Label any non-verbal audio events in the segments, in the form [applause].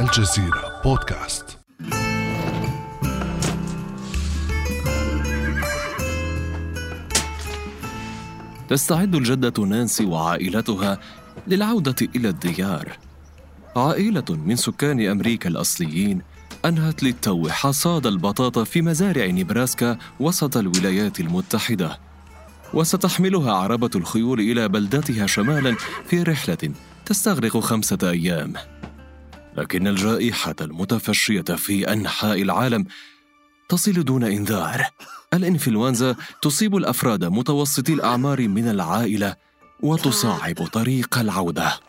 الجزيرة بودكاست تستعد الجدة نانسي وعائلتها للعودة إلى الديار. عائلة من سكان أمريكا الأصليين أنهت للتو حصاد البطاطا في مزارع نيبراسكا وسط الولايات المتحدة. وستحملها عربة الخيول إلى بلدتها شمالا في رحلة تستغرق خمسة أيام. لكن الجائحة المتفشية في أنحاء العالم تصل دون إنذار. الإنفلونزا تصيب الأفراد متوسطي الأعمار من العائلة وتصعب طريق العودة.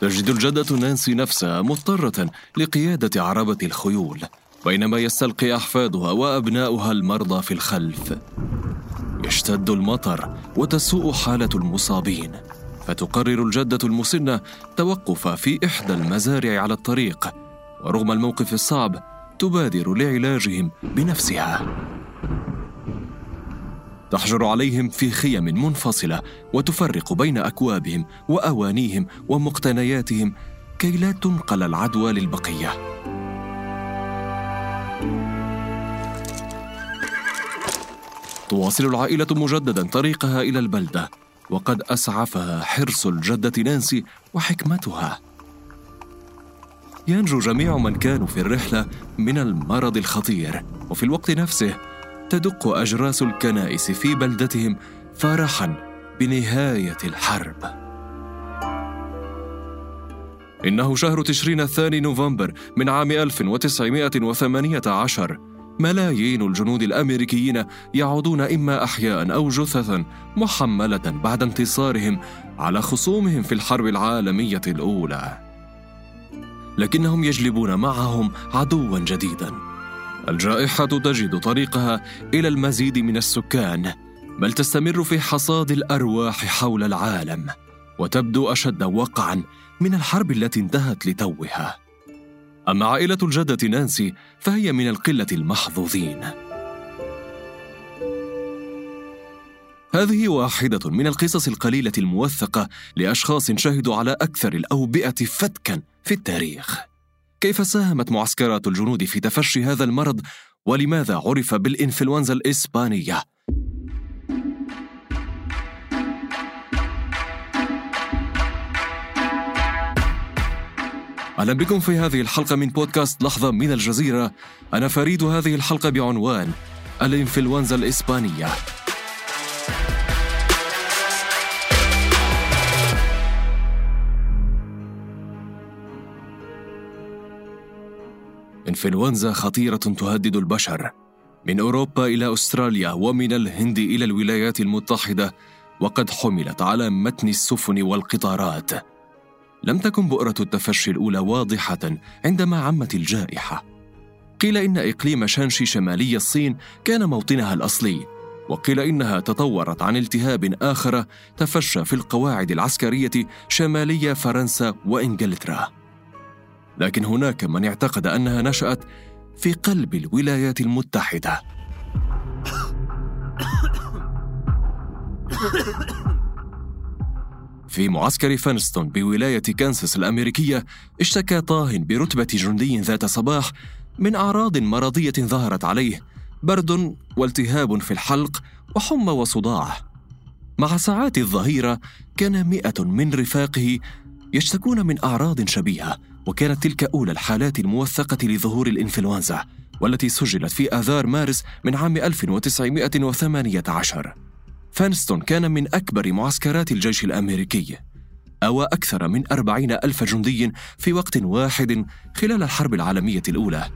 تجد الجدة نانسي نفسها مضطرة لقيادة عربة الخيول بينما يستلقي أحفادها وأبناؤها المرضى في الخلف. يشتد المطر وتسوء حالة المصابين فتقرر الجدة المسنة توقف في إحدى المزارع على الطريق ورغم الموقف الصعب تبادر لعلاجهم بنفسها. تحجر عليهم في خيم منفصلة وتفرق بين أكوابهم وأوانيهم ومقتنياتهم كي لا تنقل العدوى للبقية. تواصل العائلة مجددا طريقها إلى البلدة. وقد اسعفها حرص الجدة نانسي وحكمتها. ينجو جميع من كانوا في الرحلة من المرض الخطير وفي الوقت نفسه تدق أجراس الكنائس في بلدتهم فرحا بنهاية الحرب. إنه شهر تشرين الثاني نوفمبر من عام 1918 ملايين الجنود الأمريكيين يعودون إما أحياء أو جثثا محملة بعد انتصارهم على خصومهم في الحرب العالمية الأولى. لكنهم يجلبون معهم عدوا جديدا. الجائحة تجد طريقها إلى المزيد من السكان بل تستمر في حصاد الأرواح حول العالم وتبدو أشد وقعا من الحرب التي انتهت لتوها. اما عائلة الجدة نانسي فهي من القلة المحظوظين. هذه واحدة من القصص القليلة الموثقة لأشخاص شهدوا على أكثر الأوبئة فتكا في التاريخ. كيف ساهمت معسكرات الجنود في تفشي هذا المرض؟ ولماذا عرف بالإنفلونزا الإسبانية؟ أهلا بكم في هذه الحلقة من بودكاست لحظة من الجزيرة. أنا فريد هذه الحلقة بعنوان الإنفلونزا الإسبانية. إنفلونزا خطيرة تهدد البشر من أوروبا إلى أستراليا ومن الهند إلى الولايات المتحدة وقد حملت على متن السفن والقطارات. لم تكن بؤرة التفشي الأولى واضحة عندما عمت الجائحة. قيل إن إقليم شانشي شمالي الصين كان موطنها الأصلي وقيل إنها تطورت عن التهاب آخر تفشى في القواعد العسكرية شمالي فرنسا وإنجلترا. لكن هناك من اعتقد أنها نشأت في قلب الولايات المتحدة. [coughs] في معسكر فانستون بولاية كانساس الأمريكية اشتكى طاهن برتبة جندي ذات صباح من أعراض مرضية ظهرت عليه برد والتهاب في الحلق وحمى وصداع. مع ساعات الظهيرة كان مئة من رفاقه يشتكون من أعراض شبيهة وكانت تلك أولى الحالات الموثقة لظهور الإنفلونزا والتي سجلت في آذار مارس من عام 1918 فانستون كان من أكبر معسكرات الجيش الأمريكي أو أكثر من أربعين ألف جندي في وقت واحد خلال الحرب العالمية الأولى.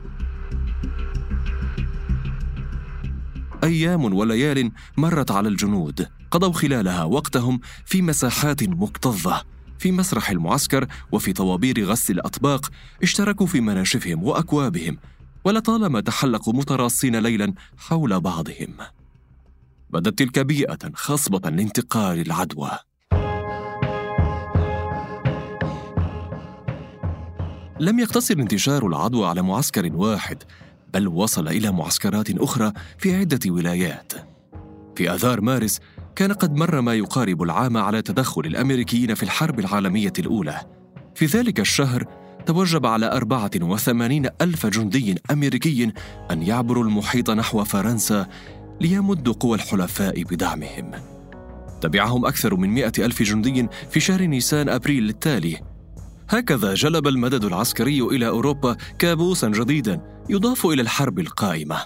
أيام وليال مرت على الجنود قضوا خلالها وقتهم في مساحات مكتظة في مسرح المعسكر وفي طوابير غسل الأطباق اشتركوا في مناشفهم وأكوابهم ولطالما تحلقوا متراصين ليلا حول بعضهم. بدت تلك بيئة خصبة لانتقال العدوى. لم يقتصر انتشار العدوى على معسكر واحد بل وصل إلى معسكرات أخرى في عدة ولايات. في آذار مارس كان قد مر ما يقارب العام على تدخل الأمريكيين في الحرب العالمية الأولى. في ذلك الشهر توجب على 84 ألف جندي أمريكي أن يعبروا المحيط نحو فرنسا ليمدوا قوى الحلفاء بدعمهم. تبعهم أكثر من مئة ألف جندي في شهر نيسان أبريل التالي. هكذا جلب المدد العسكري إلى أوروبا كابوسا جديدا يضاف إلى الحرب القائمة.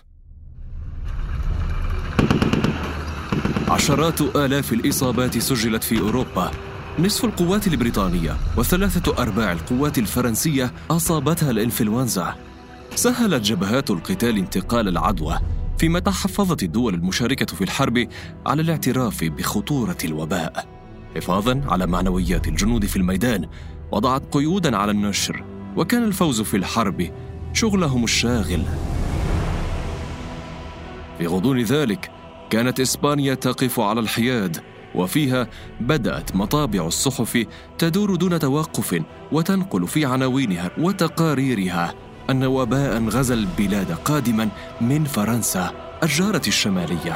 عشرات آلاف الإصابات سجلت في أوروبا. نصف القوات البريطانية وثلاثة أرباع القوات الفرنسية أصابتها الإنفلونزا. سهلت جبهات القتال انتقال العدوى. فيما تحفظت الدول المشاركة في الحرب على الاعتراف بخطورة الوباء. حفاظا على معنويات الجنود في الميدان وضعت قيودا على النشر وكان الفوز في الحرب شغلهم الشاغل. في غضون ذلك كانت إسبانيا تقف على الحياد وفيها بدأت مطابع الصحف تدور دون توقف وتنقل في عناوينها وتقاريرها. أن وباء غزا البلاد قادما من فرنسا الجارة الشمالية.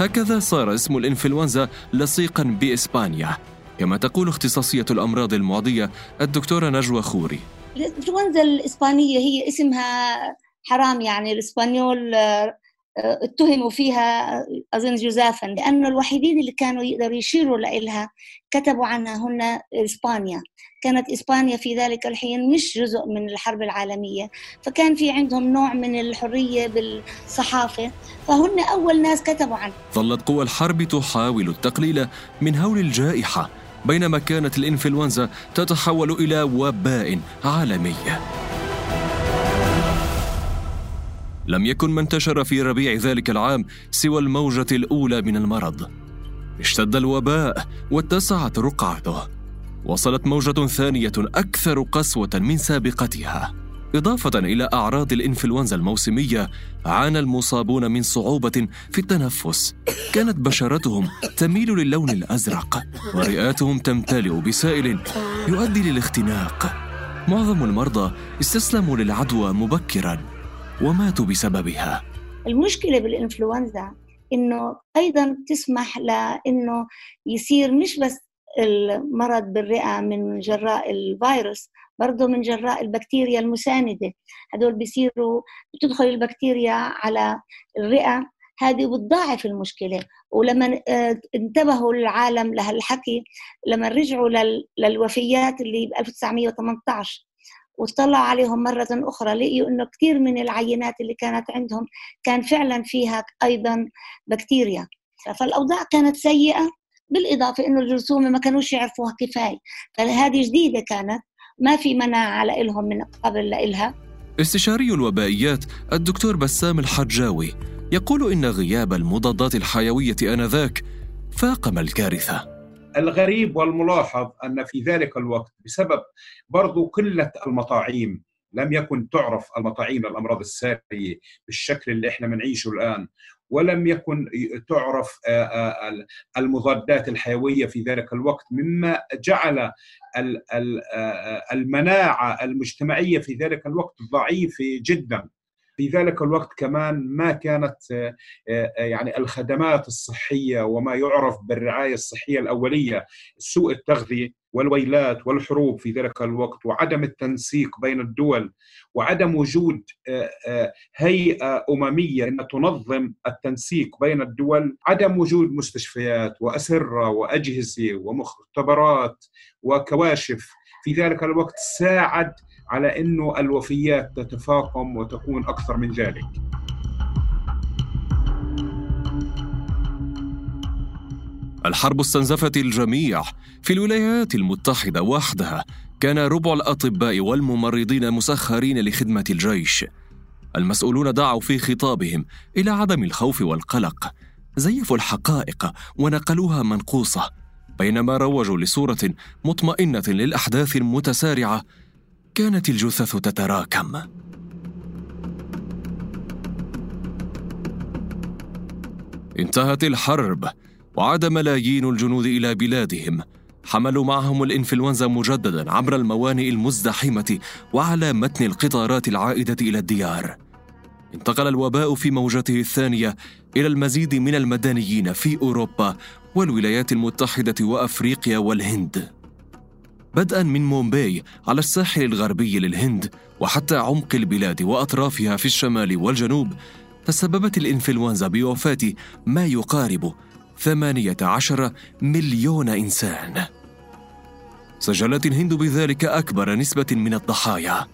هكذا صار اسم الإنفلونزا لصيقا بإسبانيا كما تقول اختصاصية الأمراض المعدية الدكتورة نجوى خوري. الإنفلونزا الإسبانية هي اسمها حرام يعني الإسبانيول اتهموا فيها أظن جزافا لأنه الوحيدين اللي كانوا يقدروا يشيروا لها كتبوا عنها هن إسبانيا. كانت إسبانيا في ذلك الحين مش جزء من الحرب العالمية فكان في عندهم نوع من الحرية بالصحافة فهن أول ناس كتبوا عنها. ظلت قوى الحرب تحاول التقليل من هول الجائحة بينما كانت الإنفلونزا تتحول إلى وباء عالمي. لم يكن ما انتشر في ربيع ذلك العام سوى الموجة الأولى من المرض. اشتد الوباء واتسعت رقعته. وصلت موجة ثانية أكثر قسوة من سابقتها. إضافة إلى أعراض الإنفلونزا الموسمية عانى المصابون من صعوبة في التنفس. كانت بشرتهم تميل للون الأزرق ورئاتهم تمتلئ بسائل يؤدي للاختناق. معظم المرضى استسلموا للعدوى مبكرا. وماتوا بسببها. المشكلة بالإنفلونزا إنه أيضا تسمح لإنه يصير مش بس المرض بالرئة من جراء الفيروس برضه من جراء البكتيريا المساندة. هدول بيصيروا بتدخل البكتيريا على الرئة. هذه بتضاعف المشكلة. ولما آه، انتبهوا العالم لهالحكي لما رجعوا للوفيات اللي ب 1918 وطلع عليهم مرة أخرى لقيوا أنه كثير من العينات اللي كانت عندهم كان فعلا فيها أيضا بكتيريا. فالأوضاع كانت سيئة بالإضافة أنه الجرثومة ما كانوش يعرفوها كفاية. فهذه جديدة كانت ما في مناعة لهم من قبل لإلها. استشاري الوبائيات الدكتور بسام الحجاوي يقول إن غياب المضادات الحيوية آنذاك فاقم الكارثة. الغريب والملاحظ أن في ذلك الوقت بسبب برضو قلة المطاعيم لم يكن تعرف المطاعيم الأمراض السارية بالشكل اللي إحنا بنعيشه الآن ولم يكن تعرف آه، آه، المضادات الحيوية في ذلك الوقت مما جعل آه، المناعة المجتمعية في ذلك الوقت ضعيفة جدا. في ذلك الوقت كمان ما كانت آه، آه، يعني الخدمات الصحية وما يعرف بالرعاية الصحية الأولية سوء التغذية والويلات والحروب في ذلك الوقت وعدم التنسيق بين الدول وعدم وجود آه، هيئة أممية ان تنظم التنسيق بين الدول عدم وجود مستشفيات وأسرة وأجهزة ومختبرات وكواشف في ذلك الوقت ساعد على إنه الوفيات تتفاقم وتكون أكثر من ذلك. الحرب استنزفت الجميع في الولايات المتحدة وحدها. كان ربع الأطباء والممرضين مسخرين لخدمة الجيش. المسؤولون دعوا في خطابهم إلى عدم الخوف والقلق. زيفوا الحقائق ونقلوها منقوصة بينما روجوا لصورة مطمئنة للأحداث المتسارعة كانت الجثث تتراكم. انتهت الحرب وعاد ملايين الجنود إلى بلادهم. حملوا معهم الإنفلونزا مجددا عبر الموانئ المزدحمة وعلى متن القطارات العائدة إلى الديار. انتقل الوباء في موجته الثانية إلى المزيد من المدنيين في أوروبا والولايات المتحدة وأفريقيا والهند. بدءا من مومباي على الساحل الغربي للهند وحتى عمق البلاد وأطرافها في الشمال والجنوب تسببت الإنفلونزا بوفاة ما يقارب 18 مليون إنسان. سجلت الهند بذلك أكبر نسبة من الضحايا.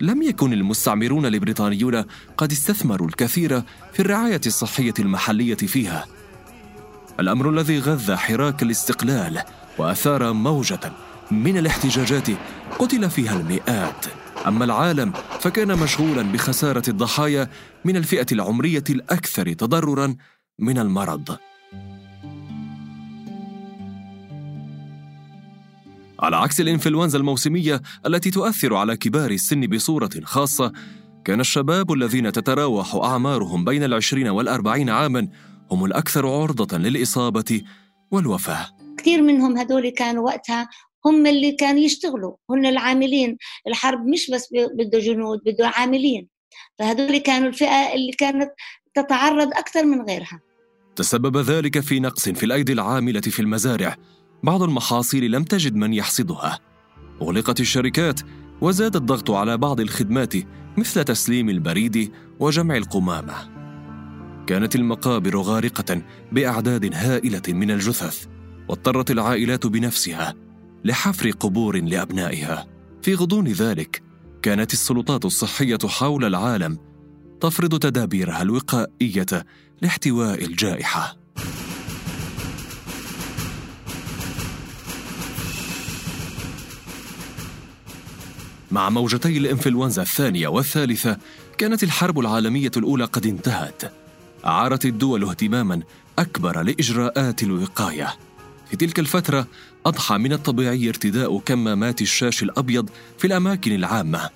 لم يكن المستعمرون البريطانيون قد استثمروا الكثير في الرعاية الصحية المحلية فيها. الأمر الذي غذى حراك الاستقلال وأثار موجة من الاحتجاجات قتل فيها المئات. أما العالم فكان مشغولا بخسارة الضحايا من الفئة العمرية الأكثر تضررا من المرض. على عكس الإنفلونزا الموسمية التي تؤثر على كبار السن بصورة خاصة كان الشباب الذين تتراوح أعمارهم بين العشرين والأربعين عاما هم الأكثر عرضة للإصابة والوفاة. كثير منهم هدول كانوا وقتها هم اللي كانوا يشتغلوا هم العاملين. الحرب مش بس بده جنود بده عاملين. فهدول كانوا الفئة اللي كانت تتعرض أكثر من غيرها. تسبب ذلك في نقص في الأيدي العاملة في المزارع. بعض المحاصيل لم تجد من يحصدها. أغلقت الشركات وزاد الضغط على بعض الخدمات مثل تسليم البريد وجمع القمامة. كانت المقابر غارقة بأعداد هائلة من الجثث واضطرت العائلات بنفسها لحفر قبور لأبنائها. في غضون ذلك كانت السلطات الصحية حول العالم تفرض تدابيرها الوقائية لاحتواء الجائحة. مع موجتي الإنفلونزا الثانية والثالثة كانت الحرب العالمية الأولى قد انتهت. أعارت الدول اهتماما أكبر لإجراءات الوقاية. في تلك الفترة أضحى من الطبيعي ارتداء كمامات الشاش الأبيض في الأماكن العامة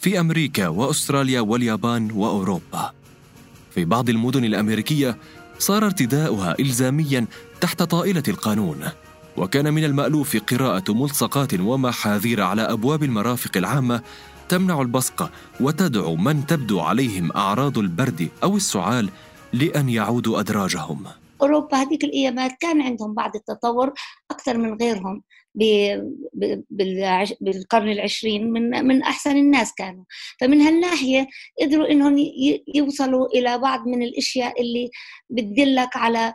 في أمريكا وأستراليا واليابان وأوروبا. في بعض المدن الأمريكية صار ارتداؤها إلزاميا تحت طائلة القانون، وكان من المألوف قراءة ملصقات ومحاذير على أبواب المرافق العامة تمنع البصق وتدعو من تبدو عليهم أعراض البرد أو السعال لأن يعودوا أدراجهم. أوروبا هذيك الأيامات كان عندهم بعض التطور أكثر من غيرهم. بالقرن العشرين من من أحسن الناس كانوا. فمن هالناحية قدروا إنهم يوصلوا إلى بعض من الأشياء اللي بتدلك على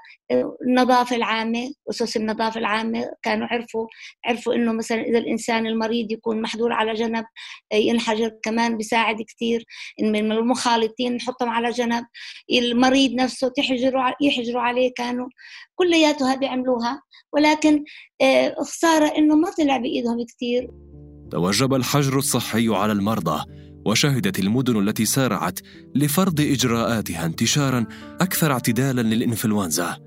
النظافة العامة أسس النظافة العامة. كانوا عرفوا عرفوا إنه مثلا إذا الإنسان المريض يكون محظور على جنب ينحجر كمان بيساعد كثير من المخالطين نحطهم على جنب. المريض نفسه تحجروا يحجروا عليه كانوا كلياتها بيعملوها ولكن آه، خسارة إنه ما طلع بإيدهم كثير توجب الحجر الصحي على المرضى وشهدت المدن التي سارعت لفرض إجراءاتها انتشارا أكثر اعتدالا للإنفلونزا.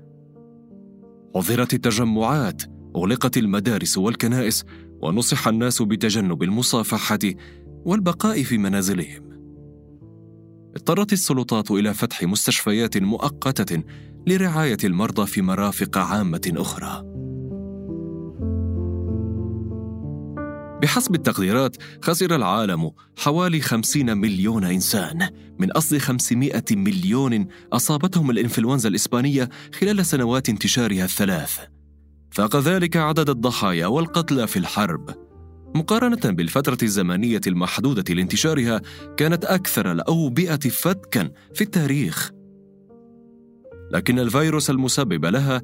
حظرت التجمعات أغلقت المدارس والكنائس ونصح الناس بتجنب المصافحة والبقاء في منازلهم. اضطرت السلطات إلى فتح مستشفيات مؤقتة لرعاية المرضى في مرافق عامة أخرى. بحسب التقديرات خسر العالم حوالي 50 مليون إنسان. من أصل 500 مليون أصابتهم الإنفلونزا الإسبانية خلال سنوات انتشارها الثلاث. فاق ذلك عدد الضحايا والقتلى في الحرب. مقارنة بالفترة الزمنية المحدودة لانتشارها كانت أكثر الأوبئة فتكا في التاريخ. لكن الفيروس المسبب لها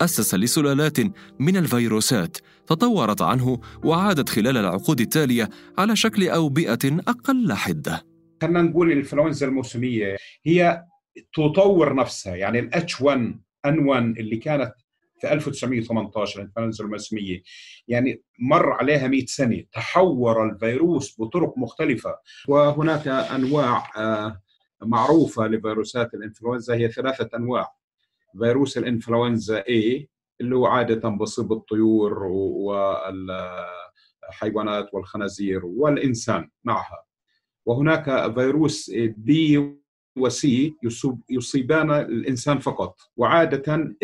أسس لسلالات من الفيروسات تطورت عنه وعادت خلال العقود التالية على شكل أوبئة أقل حدة. خلينا نقول الإنفلونزا الموسمية هي تطور نفسها يعني الاتش 1 ان 1 اللي كانت في 1918 الإنفلونزا الموسمية يعني مر عليها 100 سنة تحور الفيروس بطرق مختلفة. وهناك أنواع آه، معروفة لفيروسات الإنفلونزا هي ثلاثة أنواع. فيروس الإنفلونزا A اللي هو عادة بصيب الطيور والحيوانات والخنازير والإنسان معها. وهناك فيروس B وسي يصيبان الإنسان فقط. وعادة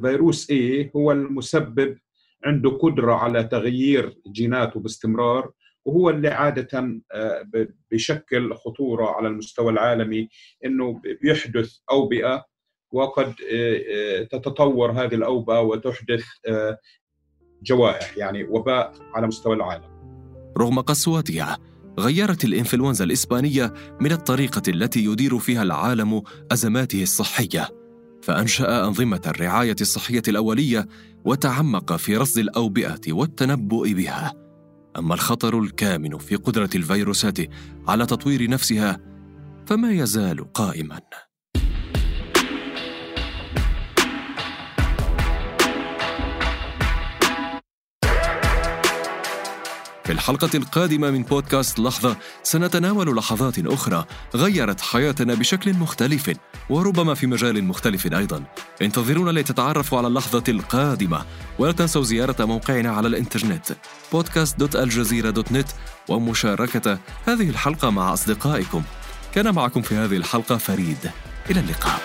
فيروس A هو المسبب عنده قدرة على تغيير جيناته باستمرار وهو اللي عادة بيشكل خطورة على المستوى العالمي أنه بيحدث أوبئة وقد تتطور هذه الأوبئة وتحدث جوائح يعني وباء على مستوى العالم. رغم قسوتها غيرت الإنفلونزا الإسبانية من الطريقة التي يدير فيها العالم أزماته الصحية فأنشأ أنظمة الرعاية الصحية الأولية وتعمق في رصد الأوبئة والتنبؤ بها. أما الخطر الكامن في قدرة الفيروسات على تطوير نفسها فما يزال قائماً. في الحلقة القادمة من بودكاست لحظة سنتناول لحظات أخرى غيرت حياتنا بشكل مختلف وربما في مجال مختلف أيضا. انتظرونا لتتعرفوا على اللحظة القادمة ولا تنسوا زيارة موقعنا على الإنترنت podcast.aljazeera.net ومشاركة هذه الحلقة مع أصدقائكم. كان معكم في هذه الحلقة فريد. إلى اللقاء.